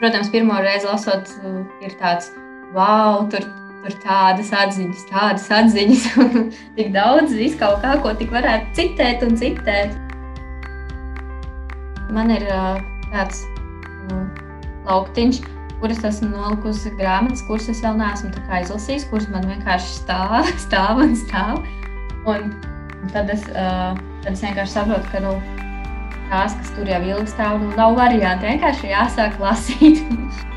protams, pirmo reizi lasot, ir tāds, wow, tur, tur tādas atziņas, tādas atziņas, un tik daudz viskaut kā, ko tik varētu citēt un citēt. Man ir tāds lauktiņš, kuras esmu nolikusi grāmatas, kuras es vēl neesmu izlasījis, kuras man vienkārši stāv, stāv un stāv. Un tad, es, uh, tad es vienkārši saprotu, ka nu, tās, kas tur jau ilgi stāv, nu, nav variantu. Vienkārši jāsāk lasīt.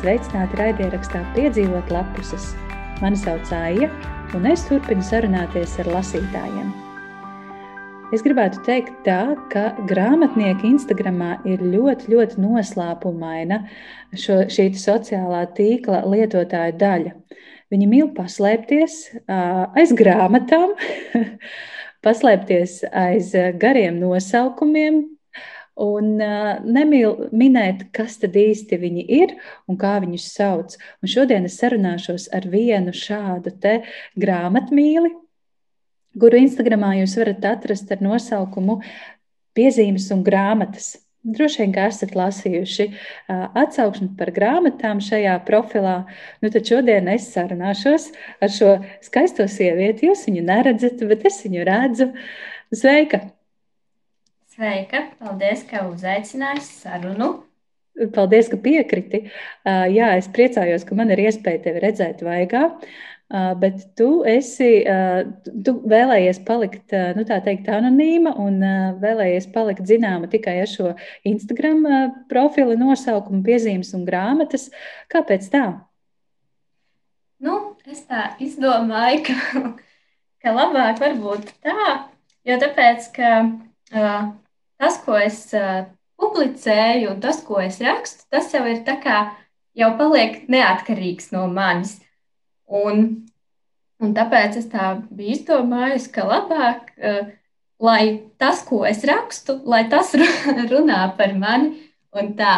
Sveicināti raidierakstā Piedzīvot lapuses. Mani sauc Aija, un es turpinu sarunāties ar lasītājiem. Es gribētu teikt, tā, ka grāmatnieka Instagramā ir ļoti, ļoti noslēpumaina šo, šī sociālā tīkla lietotāja daļa. Viņi mīl paslēpties aiz grāmatām, paslēpties aiz gariem nosaukumiem, un uh, nemīl minēt, kas tad īsti viņi ir un kā viņus sauc. Un šodien es sarunāšos ar vienu šādu grāmatmīli, kuru Instagramā jūs varat atrast ar nosaukumu Piezīmes un grāmatas. Droši vien, ka esat lasījuši atsauksmi par grāmatām šajā profilā. Nu, tad šodien es sarunāšos ar šo skaisto sievieti. Jūs viņu neredzat, bet es viņu redzu. Sveika! Sveika! Paldies, ka uzaicinājāt sarunu! Paldies, ka piekriti. Jā, es priecājos, ka man ir iespēja tevi redzēt vaigā. Bet tu esi, tu vēlējies palikt, nu tā teikt, anonīma un vēlējies palikt zināma tikai ar šo Instagram profila nosaukumu, piezīmes un grāmatas. Kāpēc tā? Nu, es tā izdomāju, ka, ka labāk varbūt tā, jo tāpēc, ka uh, tas, ko es uh, publicēju un tas, ko es rakstu, tas jau ir tā kā jau paliek neatkarīgs no manis. Un, un tāpēc es tā biju izdomājusi, ka labāk, uh, lai tas, ko es rakstu, lai tas runā par mani un tā.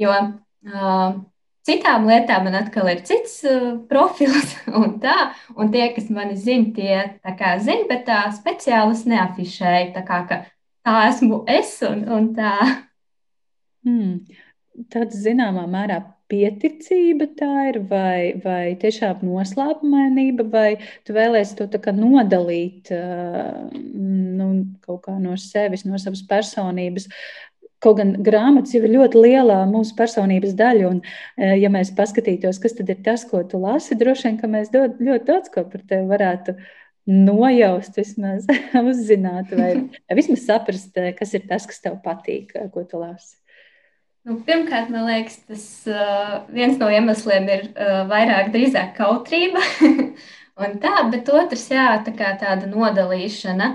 Jo uh, citām lietām man atkal ir cits uh, profils un tā, un tie, kas mani zina, tie tā kā zina, bet tā speciāli es neafišēju, tā kā, ka tā esmu es un, un tā. Hmm. Tāds zināmā mērā pieticība tā ir, vai, vai tiešām noslēpumainība, vai tu vēlēsi to nodalīt nu, kaut kā no sevis, no savas personības. Kaut gan grāmatas jau ir ļoti liela mūsu personības daļa, un, ja mēs paskatītos, kas tad ir tas, ko tu lasi, droši vien, ka mēs dod, ļoti daudz ko par tevi varētu nojaust, vismaz uzzināt, vai vismaz saprast, kas ir tas, kas tev patīk, ko tu lasi. Nu, pirmkārt, man liekas, tas uh, viens no iemesliem ir uh, vairāk drīzāk kautrība. tā, bet otrs, jā, tā kā tāda nodalīšana.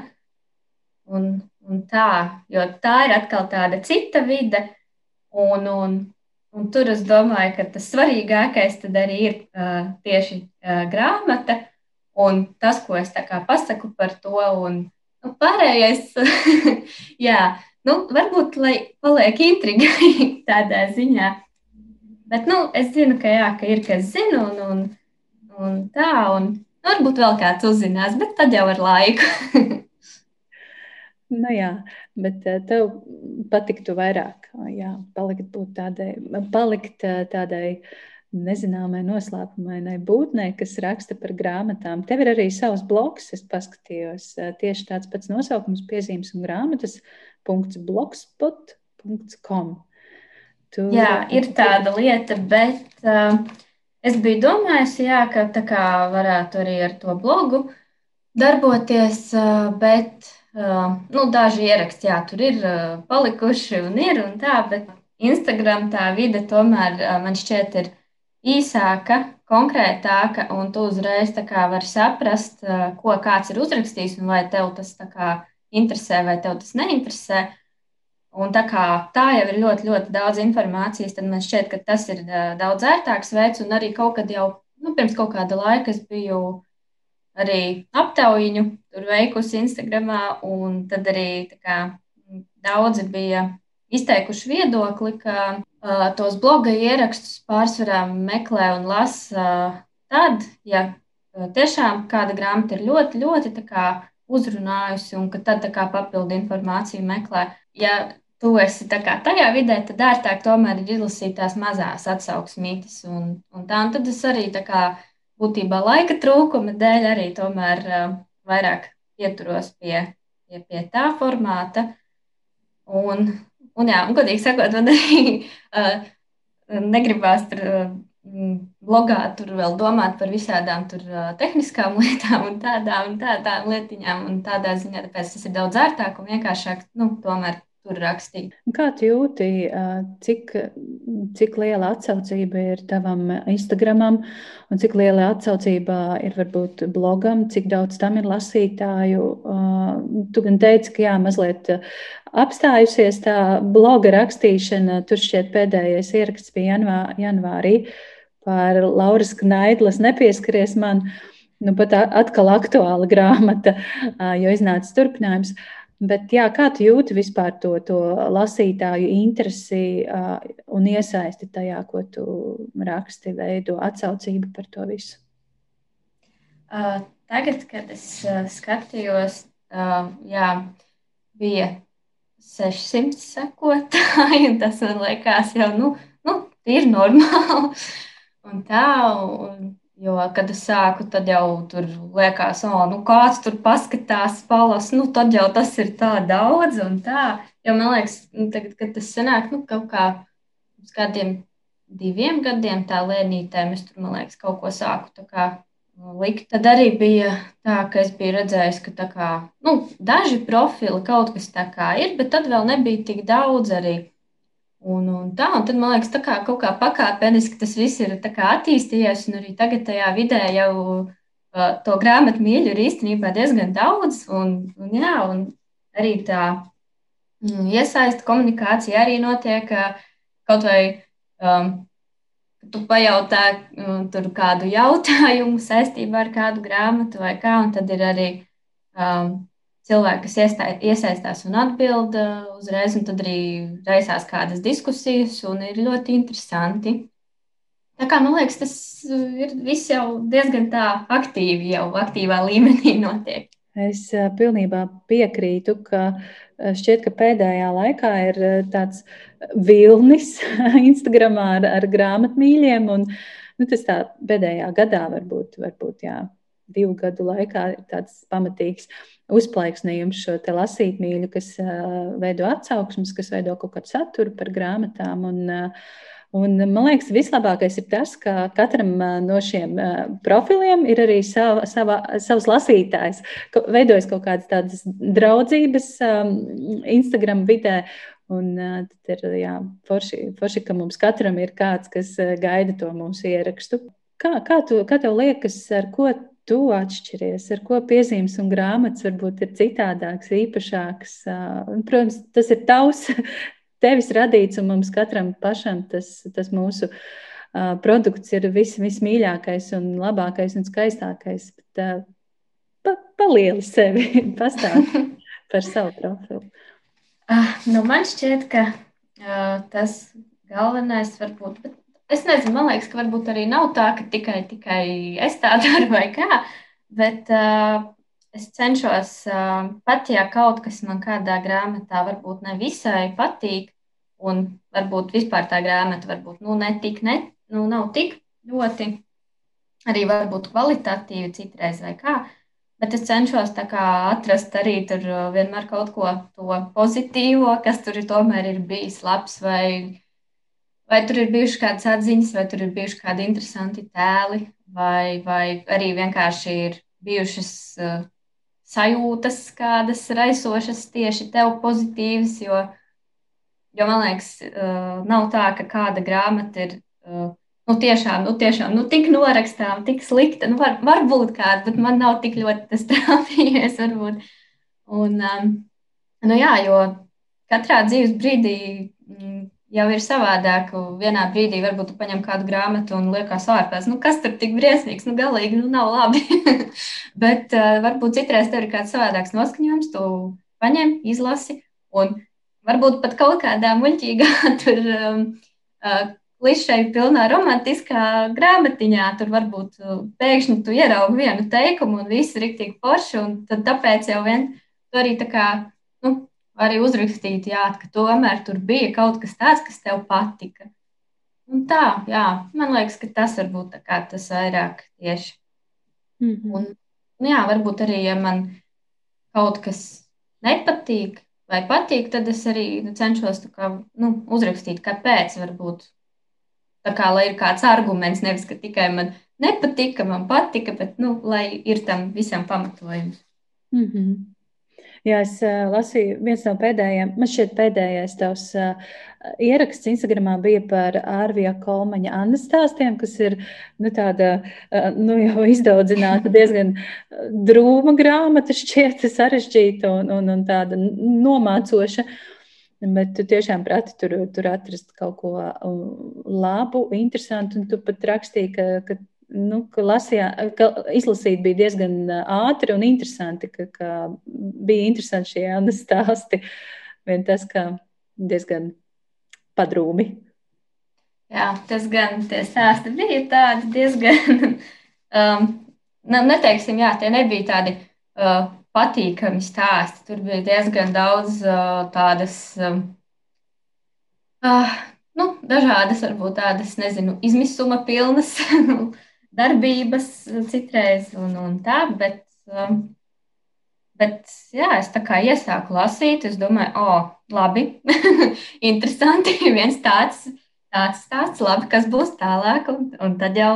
Un, un tā, jo tā ir atkal tāda cita vide. Un, un, un tur es domāju, ka tas svarīgākais arī ir uh, tieši uh, grāmata un tas, ko es pasaku par to. Un, nu, pārējais, jā, nu, varbūt lai paliek intriga tādā ziņā. Bet nu, es zinu, ka, jā, ka ir kas zina, un, un, un tā, un nu, varbūt vēl kāds uzzinās, bet tad jau ar laiku. nu, jā, bet eh, tev patiktu vairāk, jā, palikt, tādai, palikt eh, tādai nezināmai, noslēpumainai būtnei, kas raksta par grāmatām. Tev ir arī savs blogs, es paskatījos, eh, tieši tāds pats nosaukums, piezīmes un grāmatas. Uh, blogspot.com. Tu... Jā, ir tāda lieta, bet uh, es biju domājusi, jā, ka tā kā varētu arī ar to blogu darboties, uh, bet uh, nu, daži ieraksti, jā, tur ir uh, palikuši un ir un tā, bet Instagram tā vide tomēr uh, man šķiet ir īsāka, konkrētāka, un tu uzreiz vari saprast, uh, ko kāds ir uzrakstījis un vai tev tas tā kā interesē vai tev tas neinteresē. Un tā kā tā jau ir ļoti, ļoti daudz informācijas, tad man šķiet, ka tas ir daudz ērtāks veids. Un arī kaut kad jau nu, pirms kaut kāda laika es biju arī aptaujiņu veikusi Instagramā, un tad arī kā, daudzi bija izteikuši viedokli, ka uh, tos bloga ierakstus pārsvarā meklē un lasa uh, tad, ja uh, tiešām kāda grāmata ir ļoti, ļoti uzrunājusi, un ka tad kā papildu informāciju meklē. Ja tu esi tajā vidē, tad ērtāk tomēr ir izlasīt tās mazās atsauksmītes. Un, un tā, un tad es arī kā būtībā laika trūkuma dēļ arī tomēr uh, vairāk pieturos pie, pie, pie tā formāta. Un, un, jā, un godīgi sakot, man arī uh, negribās tur. Uh, blogā tur vēl domāt par visādām tur, tehniskām lietām un tādām, un tādām lietiņām. Un tādā ziņā tas ir daudz ērtāk un vienkāršāk nu, tomēr tur rakstīt. Kā tu jūti, cik, cik liela atsaucība ir tavam Instagramam, un cik liela atsaucība ir varbūt blogam, cik daudz tam ir lasītāju? Tu gan teici, ka jā, mazliet apstājusies tā bloga rakstīšana, tur šķiet pēdējais ieraksts bija janvā, janvārī par Lauras Knaidlas nepieskaries man. Nu, pat atkal aktuāla grāmata, jo iznāca turpinājums. Bet, jā, kā tu jūti vispār to, to lasītāju interesi un iesaisti tajā, ko tu raksti, veido atsaucību par to visu? Tagad, kad es skatījos, jā, bija 600 sekotāji, un tas man liekas jau, nu, nu ir normāli. Un tā, un Jo, kad es sāku, tad jau tur liekas, oh, nu kāds tur paskatās, palas, nu tad jau tas ir tā daudz un tā. Jo man liekas, nu, tagad, kad tas sanāk, nu kaut kā uz kādiem diviem gadiem tā lēnītēm, es tur, man liekas, kaut ko sāku tā kā likt. Tad arī bija tā, ka es biju redzējis, ka kā, nu, daži profili kaut kas tā kā ir, bet tad vēl nebija tik daudz arī. Un, un tā, un tad man liekas, tā kā kaut kā pakāpeniski tas viss ir attīstījies, un arī tagad tajā vidē jau uh, to grāmatu mīļu ir īstenībā diezgan daudz. Un, un, jā, un arī tā mm, iesaista komunikācija arī notiek kaut vai. Um, Tu pajautā um, kādu jautājumu saistībā ar kādu grāmatu vai kā, un tad ir arī um, cilvēki, kas iestā, iesaistās un atbild uh, uzreiz, un tad arī raisās kādas diskusijas, un ir ļoti interesanti. Tā kā man liekas, tas uh, ir viss jau diezgan tā aktīvi, jau aktīvā līmenī notiek. Es uh, pilnībā piekrītu, ka šķiet, ka pēdējā laikā ir tāds vilnis Instagramā ar, ar grāmatmīļiem, un nu, tas tā pēdējā gadā varbūt, varbūt jā, divu gadu laikā ir tāds pamatīgs uzplaiksnījums šo te lasītmīļu, kas veido atsauksmes, kas veido kaut kādu saturu par grāmatām. Un, Un, man liekas, vislabākais ir tas, ka katram no šiem profiliem ir arī sava, sava, savs lasītājs. Veidojas kaut kādas tādas draudzības Instagram vidē. Un tad ir jā, forši, forši, ka mums katram ir kāds, kas gaida to mūsu ierakstu. Kā, kā, tu, kā tev liekas, ar ko tu atšķiries, ar ko piezīmes un grāmatas varbūt ir citādāks, īpašāks. Protams, tas ir tavs, tevis radīts, un mums katram pašam tas, tas mūsu produkts ir vis, vismīļākais un labākais un skaistākais. Bet, pa, palieli sevi, pastāsti par savu profilu. Uh, nu man šķiet, ka uh, tas galvenais varbūt, bet Es nezinu, man liekas, ka varbūt arī nav tā, ka tikai, tikai es tā daru vai kā, bet uh, es cenšos, uh, pat ja kaut kas man kādā grāmatā varbūt nevisai patīk, un varbūt vispār tā grāmata varbūt nu, ne tik, ne, nu, nav tik ļoti arī varbūt kvalitatīvi citreiz vai kā. Bet es cenšos atrast arī tur vienmēr kaut ko to pozitīvo, kas tur ir tomēr ir bijis labs vai vai tur ir bijušas kādas atziņas, vai tur ir bijuši kādi interesanti tēli, vai, vai arī vienkārši ir bijušas uh, sajūtas, kādas raisošas tieši tev pozitīvas. Jo, jo man liekas, uh, nav tā, ka kāda grāmata ir. Uh, Nu, tiešām, nu, tiešām nu, tik norakstām, tik slikta. Nu, var, varbūt kāda, bet man nav tik ļoti tas trāpījies. Varbūt. Un, um, nu, jā, jo katrā dzīves brīdī mm, jau ir savādāk. Vienā brīdī varbūt tu paņem kādu grāmatu un liekas ārpus, nu, kas tur tik briesmīgs, nu, galīgi nu, nav labi. Bet uh, varbūt citreiz tev ir kāds savādāks noskaņojums, tu paņem, izlasi un varbūt pat kaut kādā muļķīgā tur. Um, uh, klišeju pilnā romantiskā grāmatiņā. Tur varbūt pēkšņi tu ieraugi vienu teikumu un viss ir rīktīgi forši. Tāpēc jau vien tu arī tā kā, nu, arī uzrakstīt, jā, ka tomēr tur bija kaut kas tāds, kas tev patika. Un tā, jā, man liekas, ka tas varbūt tas vairāk tieši. Mm -hmm. Un, nu, jā, varbūt arī, ja man kaut kas nepatīk vai patīk, tad es arī nu, cenšos kā, nu, uzrakstīt, kāpēc. Varbūt. Tā kā lai ir kāds arguments, nevis ka tikai man nepatika, man patika, bet nu, lai ir tam visam pamatojums. Mm -hmm. Jā, es uh, lasīju, viens no pēdējiem, man šķiet, pēdējais tavs uh, ieraksts Instagramā bija par Ārvija Kolmaņa Annas stāstiem, kas ir nu, tāda uh, nu, jau izdaudzināta, diezgan drūma grāmata, šķiet sarežģīta un, un, un tāda nomācoša. Bet tu tiešām prati tur, tur atrast kaut ko labu, interesantu, un tu pat rakstīji, ka, ka nu, ka, lasījā, ka izlasīt bija diezgan ātri un interesanti, ka, ka bija interesanti šie Annas stāsti. Vien tas, ka diezgan padrūmi. Jā, tas gan tie stāsti bija tādi diezgan, um, neteiksim, jā, tie nebija tādi uh, patīkami stāsti. Tur bija diezgan daudz uh, tādas, um, uh, nu, dažādas, varbūt tādas, nezinu, izmisuma pilnas darbības citreiz un, un tā, bet, um, bet jā, es tā kā iesāku lasīt, es domāju, o, oh, labi, interesanti, viens tāds, tāds stāsts, labi, kas būs tālāk, un, un tad jau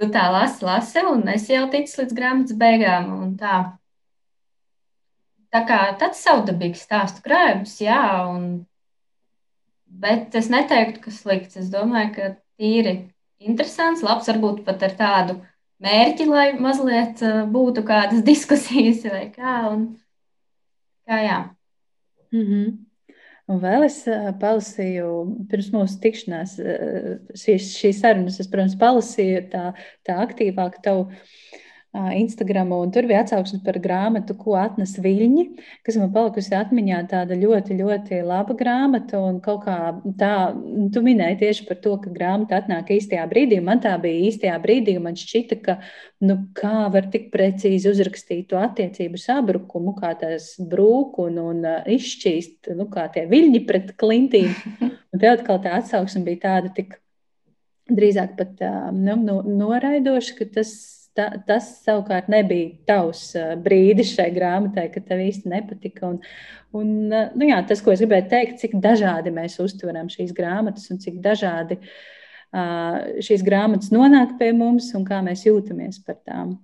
tu tā lasi, lasi, un es jau ticu līdz grāmatas beigām, un tā. Tā kā tāds savdabīgs stāstu krājums, jā, un, bet es neteiktu, ka slikts. Es domāju, ka tīri interesants, labs, varbūt pat ar tādu mērķi, lai mazliet uh, būtu kādas diskusijas vai kā. Un, kā jā. Mm -hmm. Un vēl es uh, palasīju, pirms mūsu tikšanās, uh, šīs, šīs sarunas, es, protams, palasīju tā, tā aktīvāk tavu Instagram, un tur bija atsauksme par grāmatu, ko atnes viļņi, kas man palikusi atmiņā tāda ļoti, ļoti laba grāmata. Un kaut kā tā, tu minēji tieši par to, ka grāmata atnāk īstajā brīdī. Man tā bija īstajā brīdī, un man šķita, ka nu, kā var tik precīzi uzrakstīt to attiecību sabrukumu, kā tās brūk un, un izšķīst, nu, kā tie viļņi pret klintīm. Un te atkal tā atsauksme bija tāda tik drīzāk pat nu, nu, noraidoša, ka tas ta, tas savukārt nebija tavs brīdis šai grāmatai, ka tev īsti nepatika. Un, un, nu jā, tas, ko es gribēju teikt, cik dažādi mēs uztveram šīs grāmatas un cik dažādi uh, šīs grāmatas nonāk pie mums un kā mēs jūtamies par tām.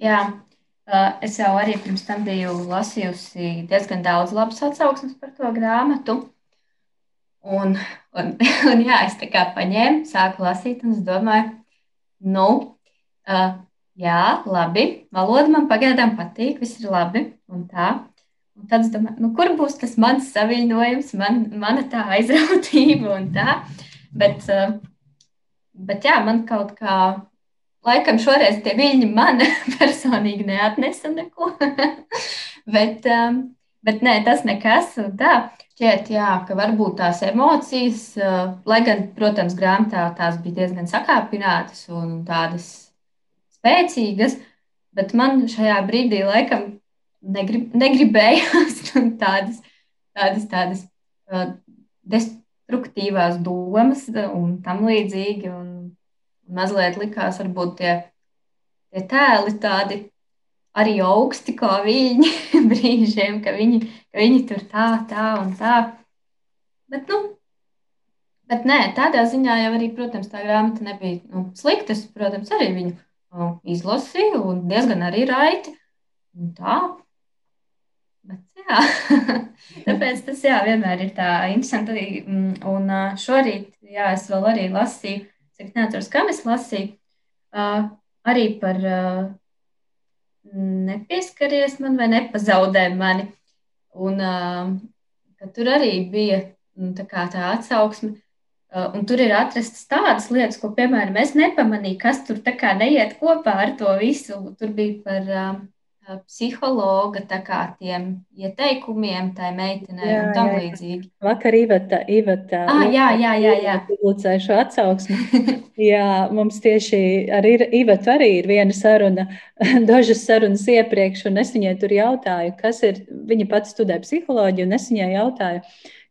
Jā, es jau arī pirms tam biju lasījusi diezgan daudz labas atsauksmes par to grāmatu. Un, un, un jā, es tā kā paņēmu, sāku lasīt, un es domāju, Nu, uh, jā, labi. Valoda man pagaidām patīk, viss ir labi. Un tā. Un tad es domāju, nu, kur būs tas mans saviņojums, man, mana tā aizrautība un tā. Bet, uh, bet jā, man kaut kā, laikam šoreiz tie viļņi man personīgi neatnesa neko. bet, um, bet nē, tas nekas. Tā. Šķiet, jā, ka varbūt tās emocijas, lai gan, protams, grāmatā tās bija diezgan sakāpinātas un tādas spēcīgas, bet man šajā brīdī laikam negrib, negribējās tādas, tādas, tādas destruktīvās domas un tam līdzīgi. Un mazliet likās, varbūt tie, tie tēli tādi arī augsti kā viņi brīžiem, ka viņi, ka viņi tur tā, tā un tā. Bet, nu, bet nē, tādā ziņā jau arī, protams, tā grāmata nebija nu, slikta. Es, protams, arī viņu nu, izlasīju un diezgan arī raiti. Un tā. Bet, jā, tāpēc tas jā, vienmēr ir tā interesanti. Mm, un šorīt, jā, es vēl arī lasīju, cik neatceros, kam es lasīju, arī par nepieskaries man vai nepazaudē mani. Un, tur arī bija nu, tā, tā atsauksme. Un tur ir atrastas tādas lietas, ko, piemēram, es nepamanīju, kas tur neiet kopā ar to visu. Tur bija par psihologa tiem ieteikumiem, tai meitenei jā, un tam jā, līdzīgi. Vakar Iveta, Iveta ah, jā, jā, jā, jā. publicēja šo atsauksmi. jā, mums tieši ar Ivetu arī ir viena saruna, dažas sarunas iepriekš, un es viņai tur jautāju, kas ir, viņa pati studē psiholoģiju, un es viņai jautāju,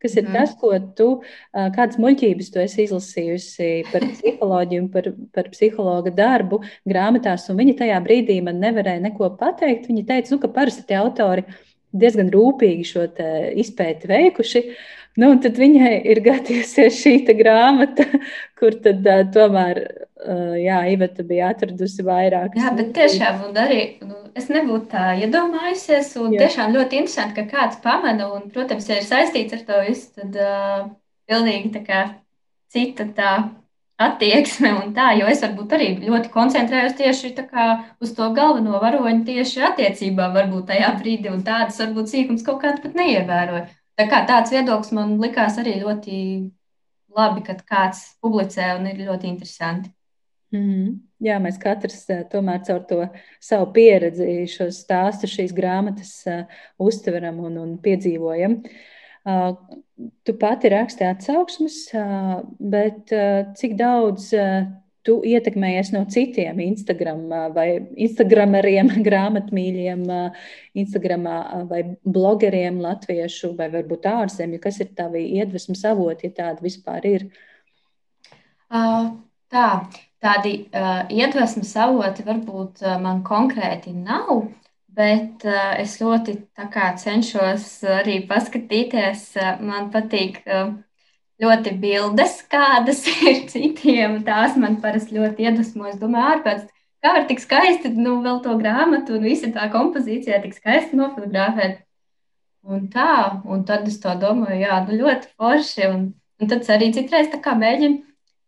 kas ir mm. tas, ko tu, kādas muļķības tu esi izlasījusi par psiholoģiju un par, par psihologa darbu grāmatās, un viņa tajā brīdī man nevarēja neko pateikt. Viņa teica, nu, ka parasti tie autori diezgan rūpīgi šo izpēti veikuši. Nu, tad viņai ir gadījusies šī grāmata, kur tad uh, tomēr, uh, jā, Iveta bija atradusi vairāk. Jā, bet tiešām, arī nu, es nebūtu tā iedomājusies, un jā. tiešām ļoti interesanti, ka kāds pamana, un, protams, ja ir saistīts ar to visu, tad uh, pilnīgi tā kā cita tā attieksme un tā, jo es varbūt arī ļoti koncentrējos tieši kā, uz to galveno varoņu tieši attiecībā varbūt tajā brīdī, un tādas varbūt sīkums kaut kāds pat neievēroju. Tā kā tāds viedoklis man likās arī ļoti labi, kad kāds publicē un ir ļoti interesanti. Mm -hmm. Jā, mēs katrs eh, tomēr caur to savu pieredzi, šo stāstu, šīs grāmatas uh, uztveram un, un piedzīvojam. Uh, tu pati raksti atsauksmes, uh, bet cik daudz tu ietekmējies no citiem Instagram vai Instagrameriem, grāmatmīļiem, Instagramā vai blogeriem latviešu vai varbūt ārzemju? Kas ir tavi iedvesmas avoti, ja tādi vispār ir? Uh, tā, tādi uh, iedvesmas avoti varbūt uh, man konkrēti nav, bet uh, es ļoti cenšos arī paskatīties. Uh, man patīk uh, ļoti bildes, kādas ir citiem. Tās man parasti ļoti iedvesmo. Es domāju, ārpēc, kā var tik skaisti, nu, vēl to grāmatu un visa tā kompozīcija tik skaisti nofotografēt. Un tā, un tad es to domāju, jā, nu, ļoti forši. Un, un tad arī citreiz tā kā mēģinu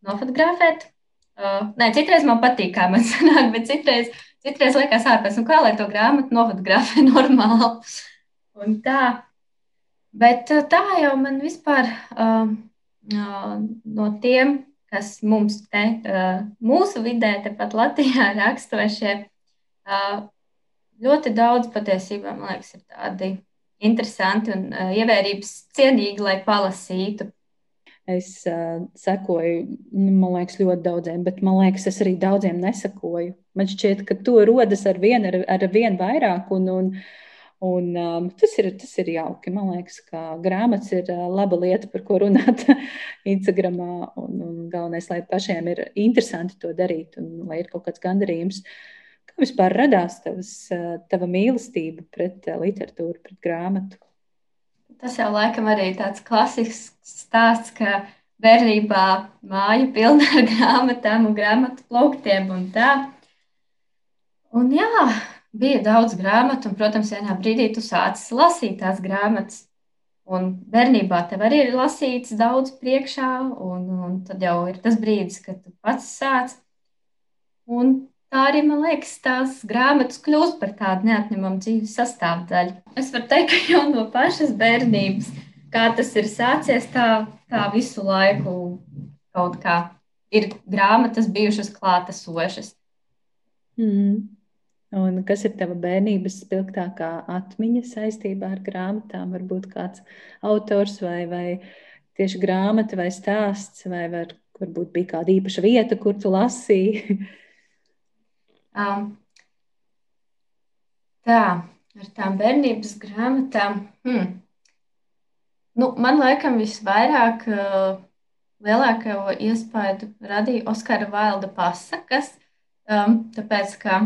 nofotografēt. Uh, nē, citreiz man patīk, kā man sanāk, bet citreiz, citreiz liekas ārpēc, nu, kā lai to grāmatu nofotografē normāli. Un tā. Bet uh, tā jau man vispār. Uh, no tiem, kas mums te, mūsu vidē, tepat Latvijā rakstošie, ļoti daudz patiesībā, man liekas, ir tādi interesanti un ievērības cienīgi, lai palasītu. Es uh, sekoju, nu, man liekas, ļoti daudziem, bet man liekas, es arī daudziem nesakoju. Man šķiet, ka to rodas ar vienu, ar, ar vienu vairāk, un, un, Un, um, tas, ir, tas ir jauki. Man liekas, ka grāmatas ir uh, laba lieta, par ko runāt Instagram. Un, un galvenais, lai pašiem ir interesanti to darīt un lai ir kaut kāds gandarījums. Kā vispār radās tavas, uh, tava mīlestība pret uh, literatūru, pret grāmatu? Tas jau laikam arī tāds klasisks stāsts, ka bērnībā māja pilna ar grāmatām un grāmatu plauktiem un tā. Un jā, bija daudz grāmatu, un, protams, vienā brīdī tu sācis lasīt tās grāmatas. Un bērnībā tev arī ir lasīts daudz priekšā, un, un tad jau ir tas brīdis, kad tu pats sāc. Un tā arī, man liekas, tās grāmatas kļūst par tādu neatņemamu dzīves sastāvdaļu. Es varu teikt, ka jau no pašas bērnības, kā tas ir sācies, tā, tā visu laiku kaut kā ir grāmatas bijušas klātesošas. Mm. Un kas ir tava bērnības spilgtākā atmiņa saistībā ar grāmatām? Varbūt kāds autors vai, vai tieši grāmata vai stāsts, vai var, varbūt bija kāda īpaša vieta, kur tu lasīji? um, tā, ar tām bērnības grāmatām. Hmm. Nu, man laikam visvairāk uh, lielāko iespaidu radīja Oskara Vailda pasakas, um, tāpēc, ka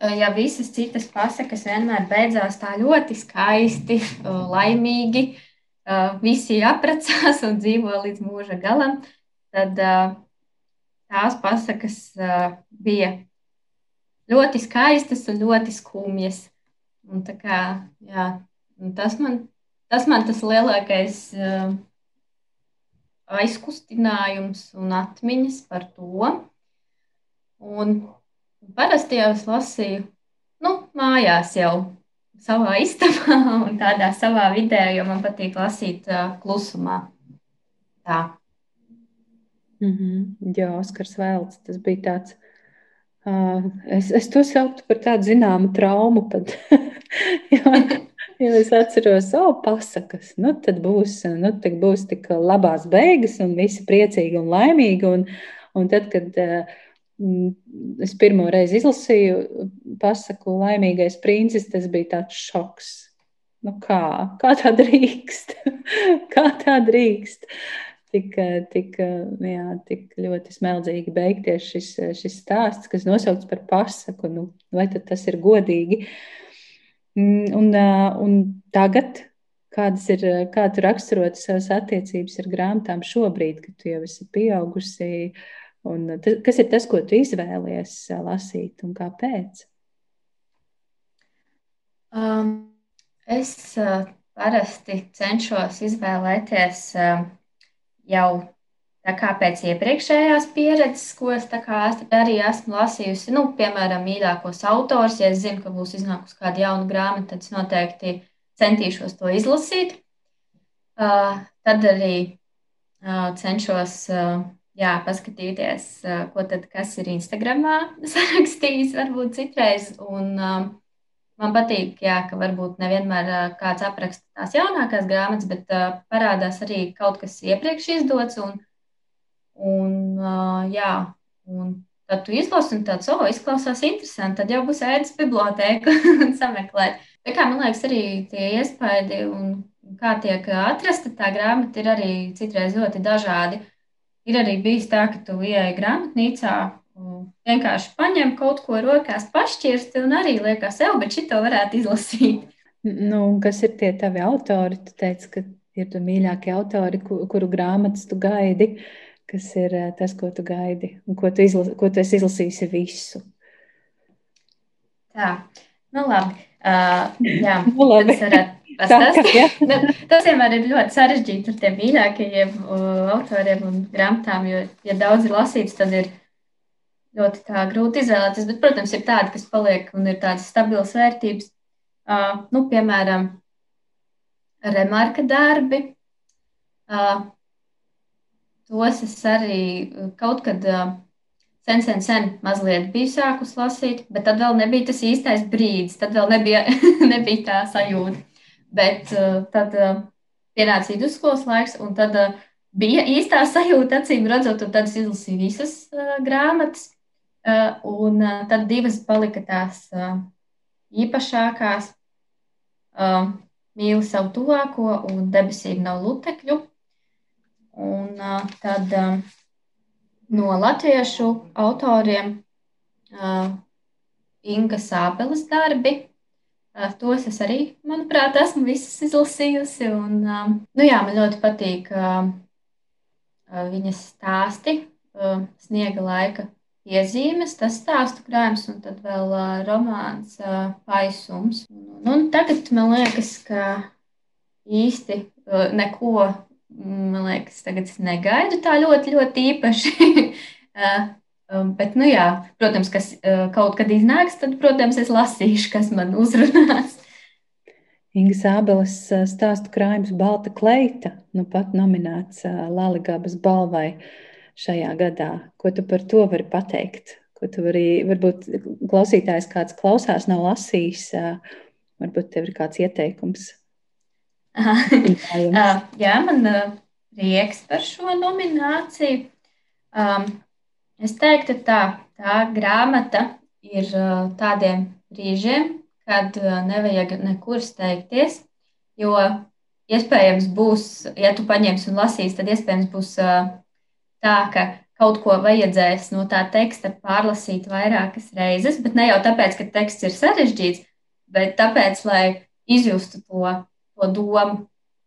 ja visas citas pasakas vienmēr beidzās tā ļoti skaisti, laimīgi, visi apprecās un dzīvo līdz mūža galam, tad tās pasakas bija ļoti skaistas un ļoti skumjas. Un kā, jā, un tas, man, tas man tas lielākais aizkustinājums un atmiņas par to. Un Parasti jau es lasīju nu, mājās, jau savā istabā un tādā savā vidē, jo man patīk lasīt uh, klusumā. Tā. Mm -hmm. Jā, Oskars Vēlts, tas bija tāds Es, es to sauktu par tādu zināmu traumu. Jo, jo es atceros, o, pasakas, nu tad būs, nu, tad būs tik labās beigas un visi priecīgi un laimīgi. Un, un tad, kad es pirmo reizi izlasīju pasaku laimīgais princis, tas bija tāds šoks. Nu kā, kā tā drīkst? kā tā drīkst? tik, tik, jā, tik ļoti smeldzīgi beigties šis, šis stāsts, kas nosaukts par pasaku. Nu, vai tas ir godīgi? Mm, un, un tagad, kādas ir, kā tu raksturot savas attiecības ar grāmatām šobrīd, kad tu jau esi pieaugusi, un tas, kas ir tas, ko tu izvēlies lasīt un kāpēc? Um, es uh, parasti cenšos izvēlēties uh, jau pēc iepriekšējās pieredzes, ko es arī esmu lasījusi, nu, piemēram, mīļākos autors, ja es zinu, ka būs iznākusi kāda jauna grāmata, tad es noteikti centīšos to izlasīt. Uh, tad arī uh, cenšos uh, jā, paskatīties, ko tad kas ir Instagramā sarakstījis, varbūt citreiz. Un, uh, Man patīk, jā, ka varbūt nevienmēr kāds apraksta tās jaunākās grāmatas, bet uh, parādās arī kaut kas iepriekš izdots. Un, un, uh, jā, un tad tu izlasi, un tāds, oh, izklausās interesanti. Tad jau būs ēdas biblioteka un sameklēt. Tā kā man liekas, arī tie iespaidi un kā tiek atrasta tā grāmata, ir arī citreiz ļoti dažādi. Ir arī bijis tā, ka tu ieej grāmatnīcā vienkārši paņem kaut ko rokās, pašķirsti un arī liekas, jau, bet šito varētu izlasīt. Nu, kas ir tie tavi autori? Tu teici, ka ir tu mīļākie autori, kuru, grāmatas tu gaidi. Kas ir eh, tas, ko tu gaidi un ko tu, izlas, ko tu esi izlasījusi visu? Tā, nu labi. Uh, jā, nu, labi. Pastāstīt. Nu, tas vienmēr ir ļoti sarežģīti ar tiem mīļākajiem autoriem un grāmatām, jo, ja daudz ir lasīts, tad ir ļoti grūti izvēlēties. Bet, protams, ir tādi, kas paliek un ir tādas stabilas vērtības. Uh, nu, piemēram, remarka darbi. Uh, tos es arī kaut kad uh, sen, sen, sen mazliet biju sākus lasīt, bet tad vēl nebija tas īstais brīdis. Tad vēl nebija, nebija tā sajūta. Bet uh, tad uh, pienāca vidusskolas laiks, un tad uh, bija īstā sajūta, acīm redzot, un tad es izlasīju visas grāmatas. Eh, un eh, tad divas palika tās eh, īpašākās. Mīli savu tuvāko un debesīm nav lutekļu. Un tad no latviešu autoriem Inga Sābeles darbi. Tos es arī, manuprāt, esmu visas izlasījusi. Un, nu jā, man ļoti patīk viņas stāsti, sniega laika iezīmes, tas stāstu krājums, un tad vēl uh, romāns uh, Paisums. Un, un tagad man liekas, ka īsti uh, neko, man liekas, tagad es negaidu tā ļoti, ļoti īpaši. uh, um, bet, nu jā, protams, kas uh, kaut kad iznāks, tad, protams, es lasīšu, kas man uzrunās. Inga Sābeles stāstu krājums Balta kleita, nu pat nominēts Laligabas balvai. Uh, šajā gadā. Ko tu par to vari pateikt? Ko tu vari, varbūt klausītājs kāds klausās, nav lasījis, varbūt tev ir kāds ieteikums. Jā, man prieks par šo nomināciju. Um, es teiktu, tā, tā grāmata ir tādiem brīžiem, kad nevajag nekur steigties, jo iespējams būs, ja tu paņemsi un lasīsi, tad iespējams būs tā, ka kaut ko vajadzēs no tā teksta pārlasīt vairākas reizes, bet ne jau tāpēc, ka teksts ir sarežģīts, bet tāpēc, lai izjustu to, to domu.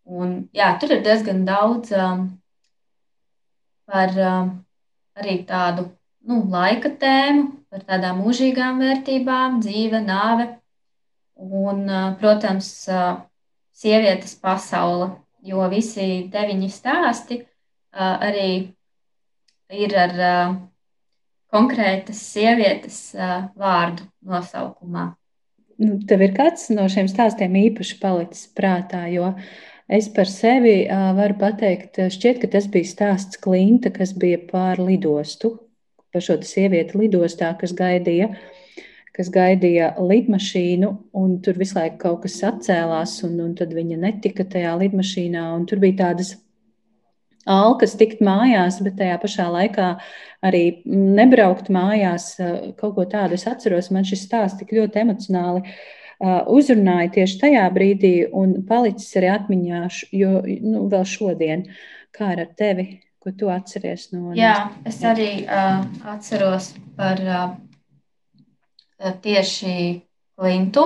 Un, jā, tur ir diezgan daudz um, par um, arī tādu nu, laika tēmu, par tādām mūžīgām vērtībām, dzīve, nāve un, uh, protams, uh, sievietes pasaule, jo visi deviņi stāsti uh, arī ir ar uh, konkrētas sievietes uh, vārdu nosaukumā. Nu, tev ir kāds no šiem stāstiem īpaši palicis prātā, jo es par sevi varu pateikt, šķiet, ka tas bija stāsts Klinta, kas bija pār lidostu, šo sievieti lidostā, kas gaidīja, kas gaidīja lidmašīnu, un tur visu laiku kaut kas atcēlās, un, un tad viņa netika tajā lidmašīnā, un tur bija tādas alkas tikt mājās, bet tajā pašā laikā arī nebraukt mājās. Kaut ko tādu es atceros, man šis stāsts tik ļoti emocionāli uzrunāja tieši tajā brīdī un palicis arī atmiņā, jo nu, vēl šodien, kā ar tevi, ko tu atceries no. Jā, es arī uh, atceros par uh, tieši Klintu.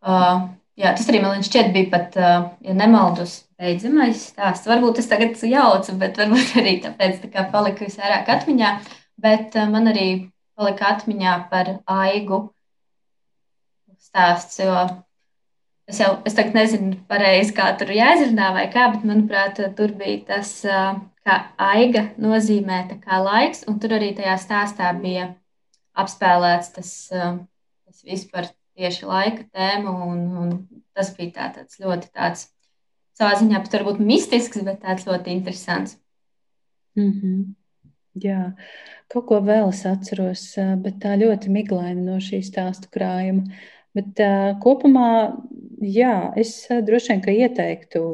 Uh, jā, tas arī man šķiet bija pat, uh, ja nemaldos, beidzamais stāsts. Varbūt es tagad jaucu, bet varbūt arī tāpēc tā kā palika visvairāk atmiņā. Bet uh, man arī palika atmiņā par aigu stāsts, es jau es tagad nezinu pareizi, kā tur jāizrunā vai kā, bet manuprāt, tur bija tas, uh, kā aiga nozīmē kā laiks, un tur arī tajā stāstā bija apspēlēts tas, uh, tas vispār tieši laika tēma, un, un tas bija tā, tāds ļoti tāds savā ziņā pat varbūt mistisks, bet tāds ļoti interesants. Mm -hmm. Jā, kaut ko vēl es atceros, bet tā ļoti miglaini no šīs stāstu krājuma. Bet uh, kopumā, jā, es droši vien ieteiktu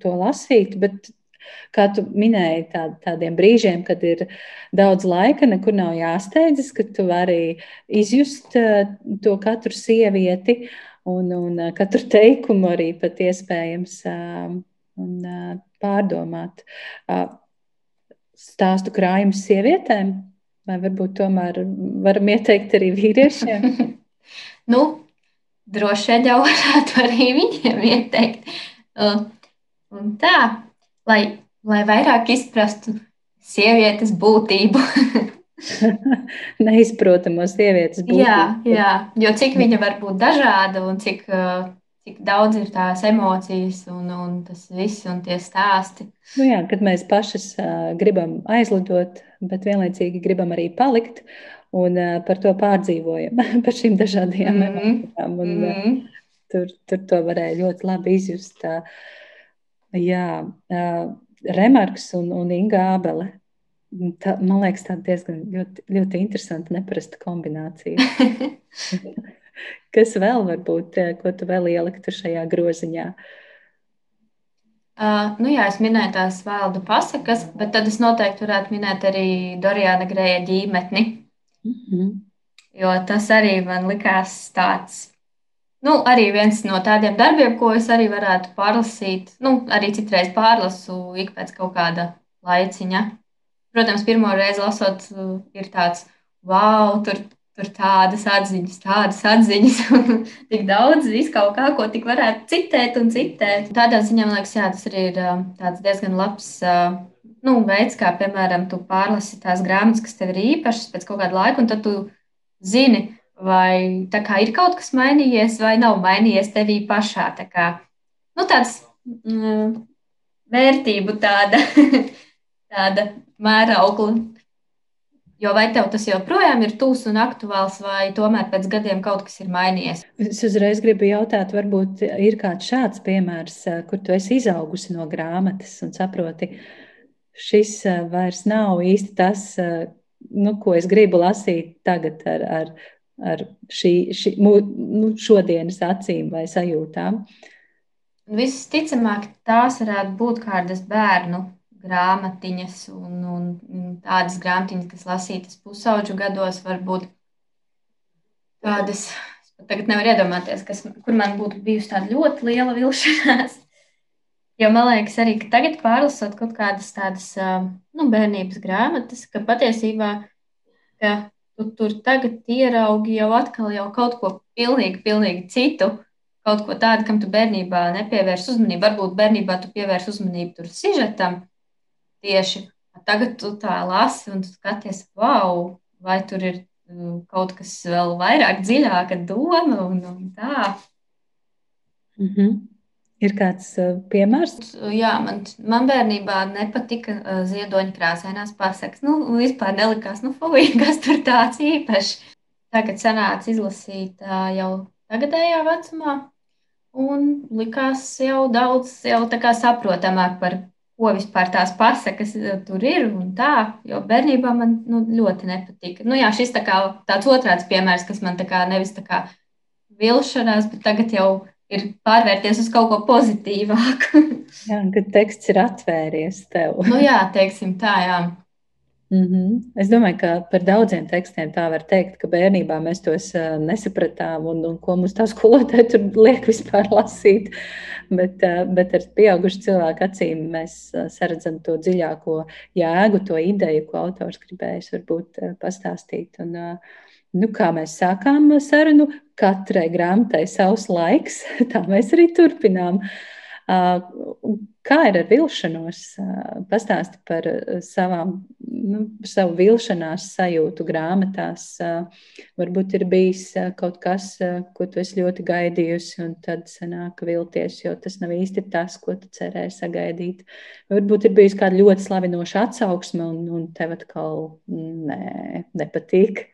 to lasīt, bet kā tu minēji, tā, tādiem brīžiem, kad ir daudz laika, nekur nav jāsteidzas, ka tu vari izjust to katru sievieti. Un, un katru teikumu arī pat iespējams un, pārdomāt. Stāstu krājumus sievietēm, vai varbūt tomēr varam ieteikt arī vīriešiem? nu, droši vien jau varētu arī viņiem ieteikt. Un tā, lai, lai vairāk izprastu sievietes būtību. neizprotamo sievietes būtību. Jā, jā, jo cik viņa var būt dažāda un cik, cik daudz ir tās emocijas un, un tas viss un tie stāsti. Nu jā, kad mēs pašas gribam aizlidot, bet vienlaicīgi gribam arī palikt un uh, par to pārdzīvojam, par šīm dažādajām mm -hmm. emocijām. Un, mm -hmm. uh, tur, tur to varēja ļoti labi izjust. Uh, jā, uh, Remarks un, un Inga Ābele Tā, man liekas, tā diezgan ļoti, ļoti interesanta, neparasta kombinācija. Kas vēl var būt, eh, ko tu vēl ieliktu šajā groziņā? Uh, nu jā, es minēju tās vārdu pasakas, bet tad es noteikti varētu minēt arī Dorijāna Grēja ģīmetni. Mm -hmm. Jo tas arī man likās tāds, nu, arī viens no tādiem darbiem, ko es arī varētu pārlasīt. Nu, arī citreiz pārlasu ik pēc kaut kāda laiciņa. Protams, pirmo reizi lasot, uh, ir tāds, wow, tur, tur tādas atziņas, tādas atziņas, un tik daudz viskaut kā, ko tik varētu citēt un citēt. Tādā ziņā, man liekas, jā, tas arī ir uh, diezgan labs uh, nu, veids, kā, piemēram, tu pārlasi tās grāmatas, kas tev ir īpašas pēc kaut kāda laika, un tad tu zini, vai tā kā ir kaut kas mainījies, vai nav mainījies tevī pašā. Tā kā, nu, tāds mm, vērtību tāda, tāda mēraukli. Jo vai tev tas joprojām ir tūs un aktuāls, vai tomēr pēc gadiem kaut kas ir mainījies? Es uzreiz gribu jautāt, varbūt ir kāds šāds piemērs, kur tu esi izaugusi no grāmatas un saproti, šis eh, vairs nav īsti tas, eh, nu, ko es gribu lasīt tagad ar, ar, ar šī, šī, nu, šodienas acīm vai sajūtām. Visticamāk, tās varētu būt kādas bērnu grāmatiņas un, un, un tādas grāmatiņas, kas lasītas pusauģu gados, varbūt tādas. Tagad nevar iedomāties, kas, kur man būtu bijusi tāda ļoti liela vilšanās. Jo man liekas, arī tagad pārlasot kaut kādas tādas nu, bērnības grāmatas, ka patiesībā ka tu tur tagad ieraugi jau atkal jau kaut ko pilnīgi, pilnīgi citu. Kaut ko tādu, kam tu bērnībā nepievērsi uzmanību. Varbūt bērnībā tu pievērsi uzmanību tur sižetam, tieši tagad tu tā lasi un skaties, wow, vai tur ir kaut kas vēl vairāk dziļāka doma un, un tā. Mm -hmm. Ir kāds uh, piemērs? Jā, man, man bērnībā nepatika uh, ziedoņa krāsainās pasakas. Nu, vispār nelikās, nu, fuj, kas tur tāds īpašs. Tagad sanāca izlasīt jau tagadējā vecumā, un likās jau daudz, jau saprotamāk par ko vispār tās pasakas tur ir un tā, jo bērnībā man nu, ļoti nepatika. Nu, jā, šis tā kā, tāds otrāds piemērs, kas man tā kā nevis tā kā vilšanās, bet tagad jau ir pārvērties uz kaut ko pozitīvāku. jā, kad teksts ir atvērties tev. nu, jā, teiksim tā, jā. Mm -hmm. Es domāju, ka par daudziem tekstiem tā var teikt, ka bērnībā mēs tos uh, nesapratām un, un ko mums tā skolotāja tur liek vispār lasīt. Bet, uh, bet ar pieaugušu cilvēku acīm mēs uh, saredzam to dziļāko jēgu, to ideju, ko autors gribējis varbūt uh, pastāstīt. Un, uh, Nu, kā mēs sākām sarunu, katrai grāmatai savs laiks, tā mēs arī turpinām. Kā ir ar vilšanos? Pastāsti par savām, nu, savu vilšanās sajūtu grāmatās. Varbūt ir bijis kaut kas, ko tu esi ļoti gaidījusi, un tad sanāk vilties, jo tas nav īsti tas, ko tu cerēji sagaidīt. Varbūt ir bijusi kāda ļoti slavinoša atsauksme, un, un tev atkal nē, nepatīk.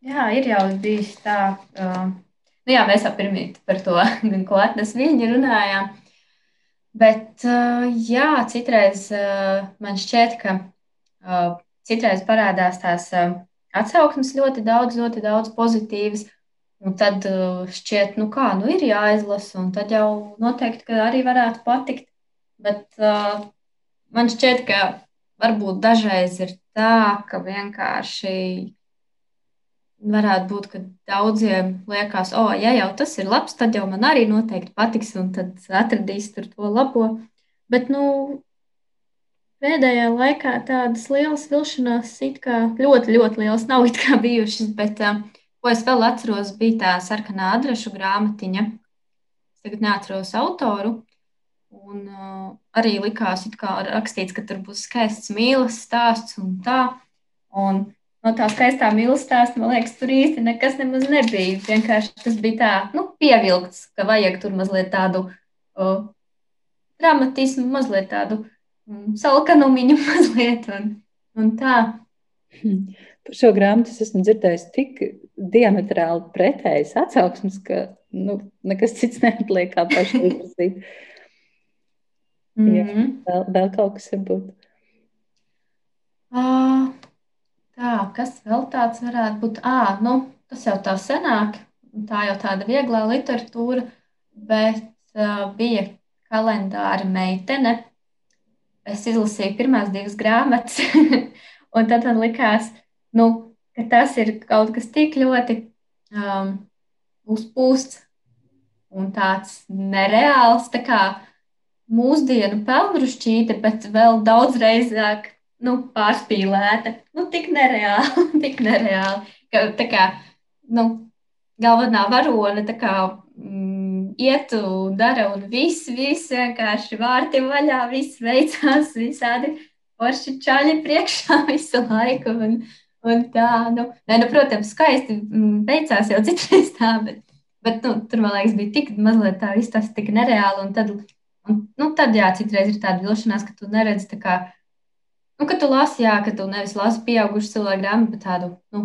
Jā, ir jau bijis tā. Uh Nu, jā, mēs jau pirmie par to, ko atnes viņi runājām. Bet jā, citreiz man šķiet, ka citreiz parādās tās atsauksmes ļoti daudz, ļoti daudz pozitīvas. Un tad šķiet, nu kā, nu ir jāizlasa, un tad jau noteikti, ka arī varētu patikt. Bet uh, man šķiet, ka varbūt dažreiz ir tā, ka vienkārši varētu būt, ka daudziem liekas, o, oh, ja jau tas ir labs, tad jau man arī noteikti patiks, un tad atradīs tur to labo. Bet, nu, pēdējā laikā tādas lielas vilšanās it kā ļoti, ļoti lielas nav bijušas, bet, uh, ko es vēl atceros, bija tā sarkanā adrešu grāmatiņa. Es tagad neatceros autoru. Un uh, arī likās, ka rakstīts, ka tur būs skaists mīlestības stāsts un tā. Un no tā skaistā mīlestības man liekas, tur īsti nekas nemaz nebija. Vienkārši tas bija tā, nu, pievilkts, ka vajag tur mazliet tādu o, dramatismu, mazliet tādu um, salkanumiņu, mazliet un, un tā. Par šo grāmatu es esmu dzirdējis tik diametrāli pretējas atsauksmes, ka nu, nekas cits neatliek kā pašu izlasīt. Mm -hmm. Jā, vēl, vēl kaut kas varbūt. Uh, Tā, kas vēl tāds varētu būt? À, nu, tas jau tā senāk, tā jau tāda vieglā literatūra, bet uh, bija kalendāra meitene. Es izlasīju pirmās divas grāmatas, un tad man likās, nu, ka tas ir kaut kas tik ļoti um, uzpūsts un tāds nereāls, tā kā mūsdienu pelnrušķīte, bet vēl daudzreizāk nu, pārspīlēta, nu, tik nereāli, tik nereāli. Ka, tā kā, nu, galvenā varone tā kā mm, iet un dara, un viss, viss vienkārši vārti vaļā, viss veicās, visādi forši čaļi priekšā visu laiku. Un, un tā, nu, ne, nu, protams, skaisti mm, veicās jau citreiz tā, bet, bet nu, tur, man liekas, bija tik mazliet tā, viss tas tik nereāli, un tad, un, nu, tad jā, citreiz ir tāda vilšanās, ka tu neredzi tā kā Nu, kad tu lasi, jā, ka tu nevis lasi pieaugušu cilvēku grāmatu, bet tādu nu,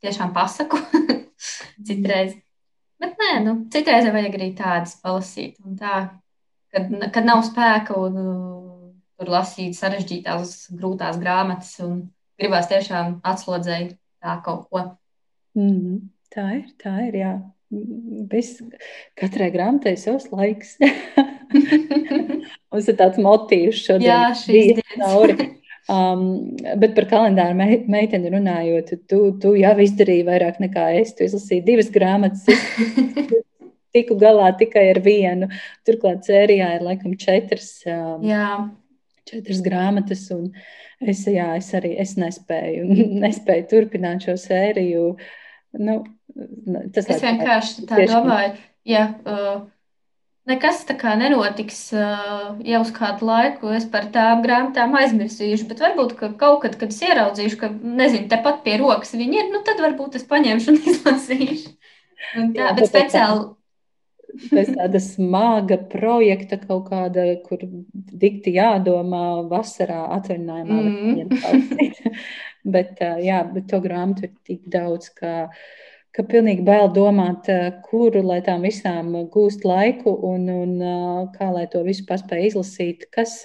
tiešām pasaku citreiz. Bet nē, nu, citreiz vajag arī tādas palasīt. Tā, kad, kad nav spēka un uh, tur lasīt sarežģītās, grūtās grāmatas un gribās tiešām atslodzēt tā kaut ko. Mm -hmm. Tā ir, tā ir, jā. Viss, katrai grāmatai savs laiks. Mums ir tāds motīvs šodien. Jā, šīs dienas. Um, bet par kalendāru me meiteni runājot, tu, tu jau izdarīji vairāk nekā es. Tu izlasīji divas grāmatas, tiku galā tikai ar vienu. Turklāt sērijā ir laikam četras, um, jā. četras grāmatas. Es, jā, es arī es nespēju, nespēju turpināt šo sēriju. Nu, tas es vienkārši tā domāju, ja. Uh, Nekas tā kā nenotiks jau uz kādu laiku. Es par tām grāmatām aizmirsīšu, bet varbūt ka kaut kad, kad es ieraudzīšu, ka, nezinu, tepat pie rokas viņi ir, nu tad varbūt es paņemšu un izlasīšu. Un tā, Jā, bet speciāli. Tas tāda smaga projekta, kaut kāda, kur dikti jādomā vasarā atvaļinājumā. Mm. bet, jā, bet to grāmatu ir tik daudz, ka ka pilnīgi bail domāt, kuru lai tām visām gūst laiku un, un kā lai to visu paspēj izlasīt. Kas,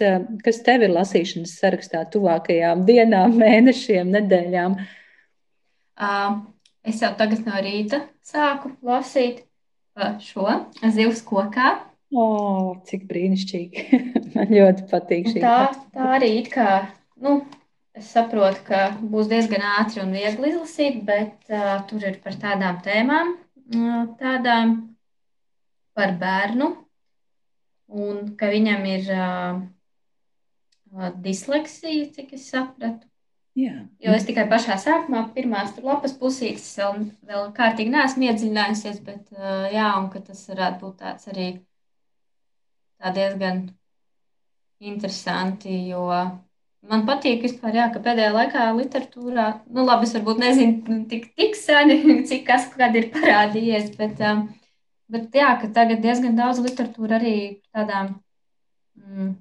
kas tev ir lasīšanas sarakstā tuvākajām dienām, mēnešiem, nedēļām? Es jau tagad no rīta sāku lasīt šo zivs kokā. O, oh, cik brīnišķīgi. Man ļoti patīk šī tā. Tā arī it kā, nu, es saprotu, ka būs diezgan ātri un viegli izlasīt, bet uh, tur ir par tādām tēmām, uh, tādām par bērnu, un ka viņam ir uh, disleksija, cik es sapratu. Jā. Jo es tikai pašā sākumā, pirmās lapas pusītes, vēl, vēl kārtīgi neesmu iedziļinājusies, bet jā, un ka tas varētu būt tāds arī tā diezgan interesanti, jo man patīk vispār, jā, ka pēdējā laikā literatūrā, nu labi, es varbūt nezinu tik, tik seni, cik kas kad ir parādījies, bet, bet jā, ka tagad diezgan daudz literatūra arī tādām. Mm,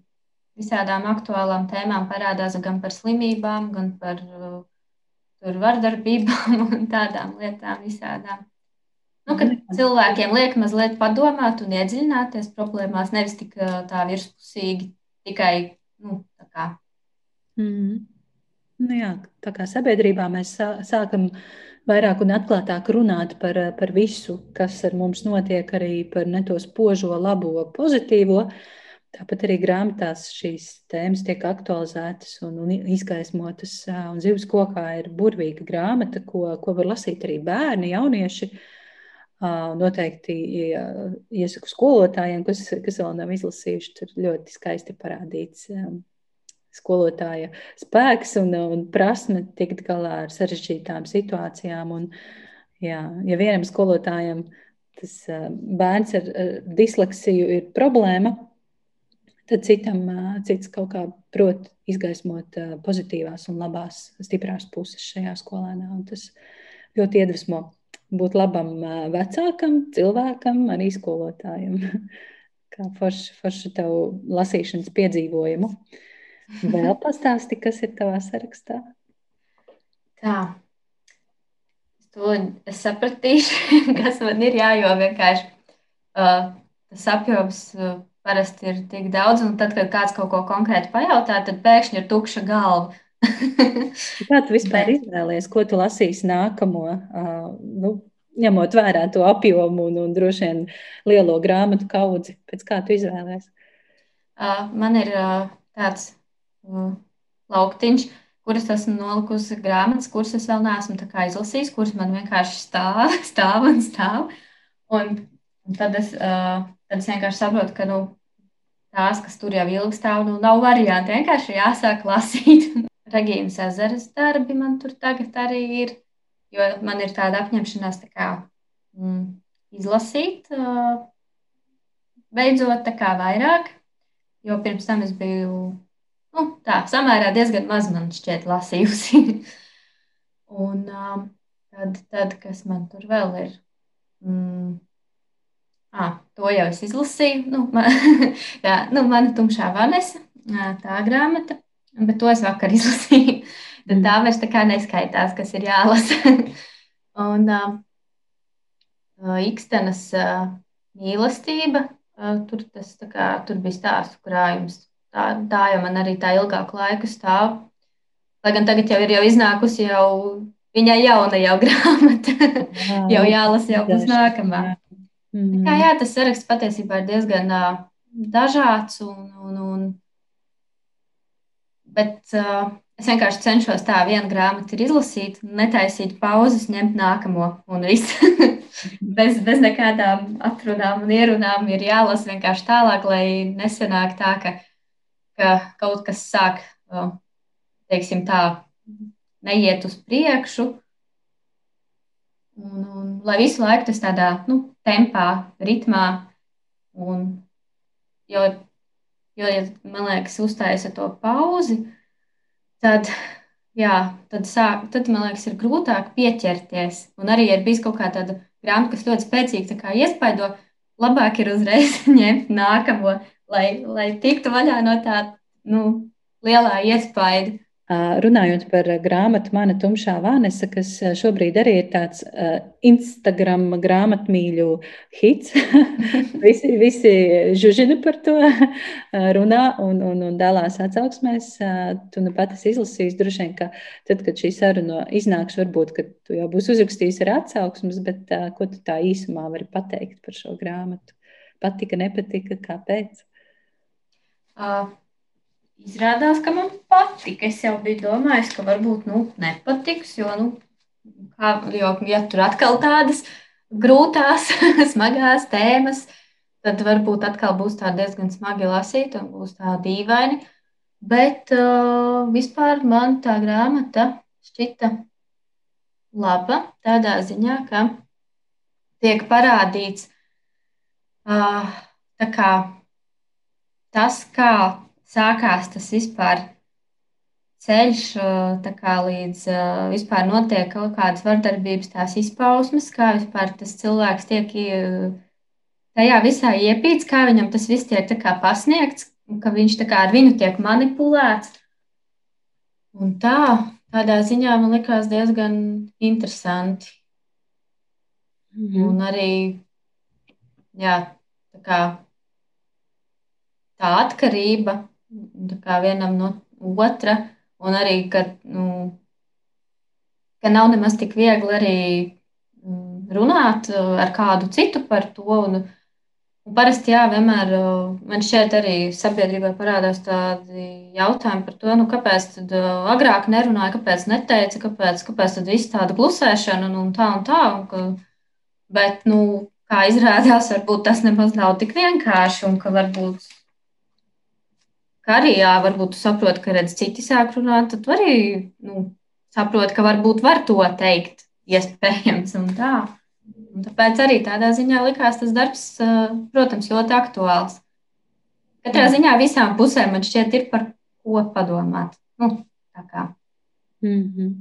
visādām aktuālām tēmām parādās gan par slimībām, gan par uh, vardarbībām un tādām lietām visādām. Nu, kad cilvēkiem liek mazliet padomāt un iedziļināties problēmās, nevis tik uh, tā virspusīgi, tikai nu, tā kā. Mm. Nu jā, tā kā sabiedrībā mēs sākam vairāk un atklātāk runāt par, par visu, kas ar mums notiek, arī par ne to spožo, labo, pozitīvo. Tāpat arī grāmatās šīs tēmas tiek aktualizētas un, un izgaismotas. Un zivs kokā ir burvīga grāmata, ko, ko var lasīt arī bērni, jaunieši. Noteikti iesaku skolotājiem, kas, kas vēl nav izlasījuši, tur ļoti skaisti parādīts skolotāja spēks un, un prasme tikt galā ar sarežģītām situācijām. Un, jā, ja vienam skolotājam tas bērns ar disleksiju ir problēma, tad citam cits kaut kā prot izgaismot pozitīvās un labās, stiprās puses šajā skolēnā. Un tas ļoti iedvesmo būt labam vecākam, cilvēkam, arī skolotājam. Kā forši, forši tev lasīšanas piedzīvojumu. Vēl pastāsti, kas ir tavā sarakstā? Tā. To es sapratīšu, kas man ir jājo vienkārši. Uh, tas apjoms uh, parasti ir tik daudz, un tad, kad kāds kaut ko konkrēti pajautā, tad pēkšņi ir tukša galva. Kā tu vispār Bet... izvēlējies, ko tu lasīsi nākamo, uh, nu, ņemot vērā to apjomu un, un droši vien lielo grāmatu kaudzi? Pēc kā tu izvēlējies? Uh, man ir uh, tāds lauktiņš, kuras esmu nolikusi grāmatas, kuras es vēl neesmu izlasījis, kuras man vienkārši stāv, stāv un stāv. Un, un tad es. Uh, tad es vienkārši saprotu, ka nu, tās, kas tur jau ilgi stāv, nu, nav varianti. Vienkārši jāsāk lasīt. Regīnas ezeras darbi man tur tagad arī ir, jo man ir tāda apņemšanās tā kā, mm, izlasīt, uh, beidzot tā kā vairāk, jo pirms tam es biju nu, tā, samērā diezgan maz man šķiet lasījusi. Un um, tad, tad, kas man tur vēl ir? Mm, Ah, to jau es izlasīju. Nu, man, jā, nu, mana tumšā Vanessa, tā grāmata, bet to es vakar izlasīju. Tad tā vairs tā kā neskaitās, kas ir jālasa. Un uh, Ikstenas uh, mīlestība, uh, tur, tas, kā, tur bija stāstu krājums. Tā, tā jau man arī tā ilgāku laiku stāv. Lai gan tagad jau ir jau iznākusi jau viņai jauna jau grāmata. jau jālasa jau būs nākamā. Mm. Kā, jā, tas saraksts patiesībā ir diezgan uh, dažāds. Un, un, un, bet uh, es vienkārši cenšos tā vienu grāmatu izlasīt, netaisīt pauzes, ņemt nākamo un viss. bez, bez nekādām atrunām un ierunām ir jālasa vienkārši tālāk, lai nesenāk tā, ka, ka kaut kas sāk, teiksim tā, neiet uz priekšu. Un, un, lai visu laiku tas tādā nu, tempā, ritmā. Un, jo, jo, man liekas, uzstājas ar to pauzi, tad, jā, tad, sāk, tad, man liekas, ir grūtāk pieķerties. Un arī ir bijis kaut kā tāda grāmata, kas ļoti spēcīgi iespaido, labāk ir uzreiz ņemt nākamo, lai, lai tiktu vaļā no tā nu, lielā iespaida. Runājot par grāmatu Mana tumšā vānesa, kas šobrīd arī ir tāds Instagram grāmatmīļu hits. visi, visi žužina par to runā un, un, un dalās atsauksmēs. Tu nu pat esi izlasījis droši vien, ka tad, kad šī saruna iznāks, varbūt, ka tu jau būsi uzrakstījis ar atsauksmes, bet ko tu tā īsumā vari pateikt par šo grāmatu? Patika, nepatika, kāpēc? Uh Izrādās, ka man patīk. Es jau biju domājis, ka varbūt nu, nepatiks, jo, nu, kā, jo ja tur atkal tādas grūtās, smagās tēmas, tad varbūt atkal būs tā diezgan smagi lasīt un būs tā dīvaini. Bet uh, vispār man tā grāmata šķita laba tādā ziņā, ka tiek parādīts uh, kā, tas, kā sākās tas vispār ceļš kā, līdz vispār notiek kaut kādas vardarbības tās izpausmes, kā vispār tas cilvēks tiek tajā visā iepīts, kā viņam tas viss tiek pasniegts, ka viņš kā, ar viņu tiek manipulēts. Un tā, tādā ziņā man likās diezgan interesanti. Mm -hmm. Un arī jā, tā, kā, tā atkarība vienam no otra, un arī, ka, nu, ka nav nemaz tik viegli arī mm, runāt uh, ar kādu citu par to. Un, un parasti, jā, vienmēr uh, man šķiet, arī sabiedrībā parādās tādi jautājumi par to, nu, kāpēc tad uh, agrāk nerunāja, kāpēc neteica, kāpēc, kāpēc tad viss tāda klusēšana un, un tā un tā. Un, ka, bet, nu, kā izrādās, varbūt tas nemaz nav tik vienkārši un ka varbūt Kā arī, jā, varbūt tu saproti, ka redz citi sāk runāt, tad arī nu, saproti, ka varbūt var to teikt, iespējams, un tā. Un tāpēc arī tādā ziņā likās tas darbs, protams, ļoti aktuāls. Katrā ziņā visām pusēm man šķiet ir par ko padomāt. Nu, tā kā. Mm -hmm.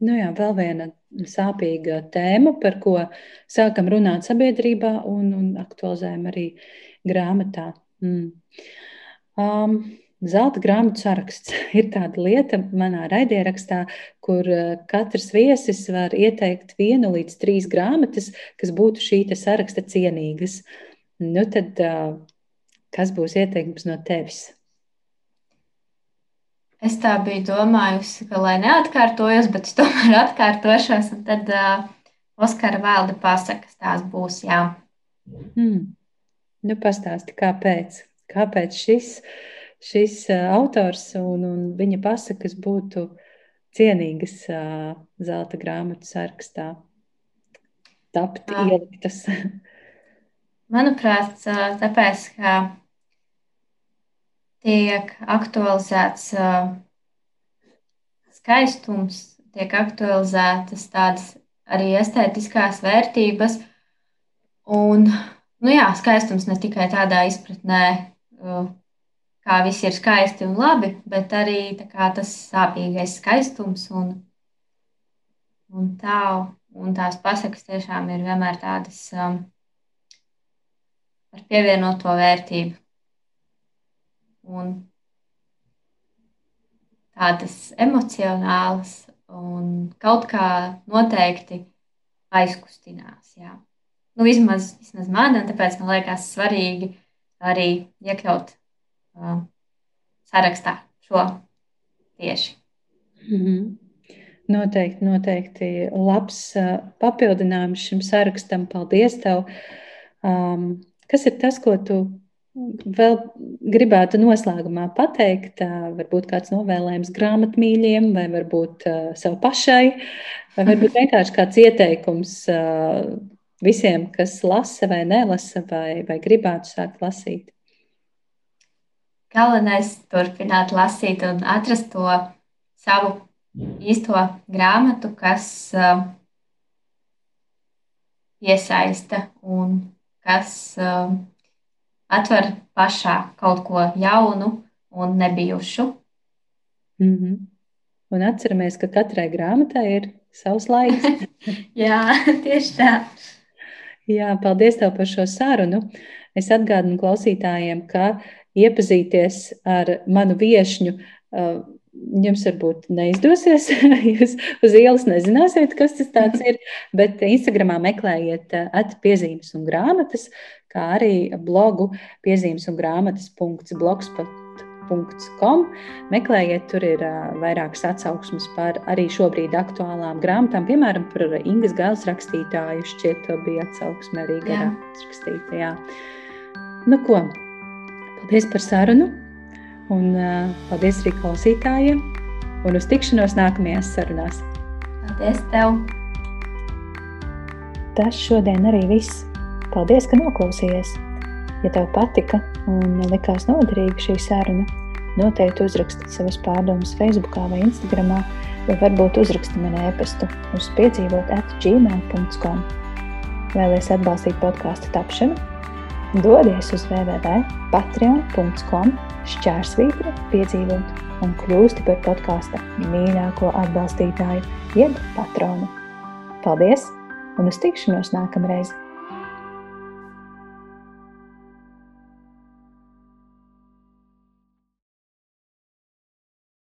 Nu jā, vēl viena sāpīga tēma, par ko sākam runāt sabiedrībā un, un aktualizējam arī grāmatā. Mm. Um, Zelta grāmatu saraksts ir tāda lieta manā raidierakstā, kur uh, katrs viesis var ieteikt vienu līdz trīs grāmatas, kas būtu šī saraksta cienīgas. Nu, tad, uh, kas būs ieteikums no tevis? Es tā biju domājusi, ka, lai neatkārtojos, bet es tomēr atkārtošos, un tad uh, Oskara Vēlda pasakas tās būs, jā. Hmm. Nu, pastāsti, kāpēc? Kāpēc šis, šis autors un, un viņa pasakas būtu cienīgas zelta grāmatu sarakstā, tapt ieliktas. Manuprāt, tāpēc, ka tiek aktualizēts skaistums, tiek aktualizētas tādas arī estētiskās vērtības. Un, nu jā, skaistums ne tikai tādā izpratnē, kā viss ir skaisti un labi, bet arī tas sāpīgais skaistums un, un tā. Un tās pasakas tiešām ir vienmēr tādas um, ar pievienoto vērtību. Un tādas emocionālas un kaut kā noteikti aizkustinās. Jā. Nu, vismaz, vismaz man, un tāpēc man liekas svarīgi arī iekļaut uh, sarakstā šo tieši. Mm -hmm. Noteikti, noteikti labs uh, papildinājums šim sarakstam. Paldies tev! Um, kas ir tas, ko tu vēl gribētu noslēgumā pateikt? Uh, varbūt kāds novēlējums grāmatmīļiem, vai varbūt uh, sev pašai, vai varbūt vienkārši kāds ieteikums uh, visiem, kas lasa vai nelasa, vai, vai gribētu sākt lasīt? Galvenais ir turpināt lasīt un atrast to savu īsto grāmatu, kas uh, iesaista un kas uh, atver pašā kaut ko jaunu un nebijušu. Mm -hmm. Un atceramies, ka katrai grāmatai ir savs laiks. Jā, tieši tā. Jā, paldies tev par šo sarunu. Es atgādinu klausītājiem, ka iepazīties ar manu viesņu jums varbūt neizdosies. Jūs uz ielas nezināsiet, kas tas ir. Bet Instagramā meklējiet atpiezīmes un grāmatas, kā arī blogu piezīmes un grāmatas.blogspot.com. Meklējiet, tur ir vairākas atsauksmes par arī šobrīd aktuālām grāmatām, piemēram, par Ingas Gailes rakstītāju. Šķiet, to bija atsauksme arī garā rakstītajā. Nu ko, paldies par sarunu! Un uh, paldies arī klausītājiem. Un uz tikšanos nākamajās sarunās. Paldies tev! Tas šodien arī viss. Paldies, ka noklausījies! Ja tev patika un likās noderīga šī saruna, noteikti uzraksti savas pārdomas Facebook vai Instagram, vai varbūt uzraksti man e-pastu uz piedzīvot at gmail.com. Vēlēs atbalstīt podkāstu tapšanu? Dodies uz www.patreon.com šķērsvītra piedzīvot un kļūsti par podkāsta mīļāko atbalstītāju, jeb patronu. Paldies un uz tikšanos nākamreiz!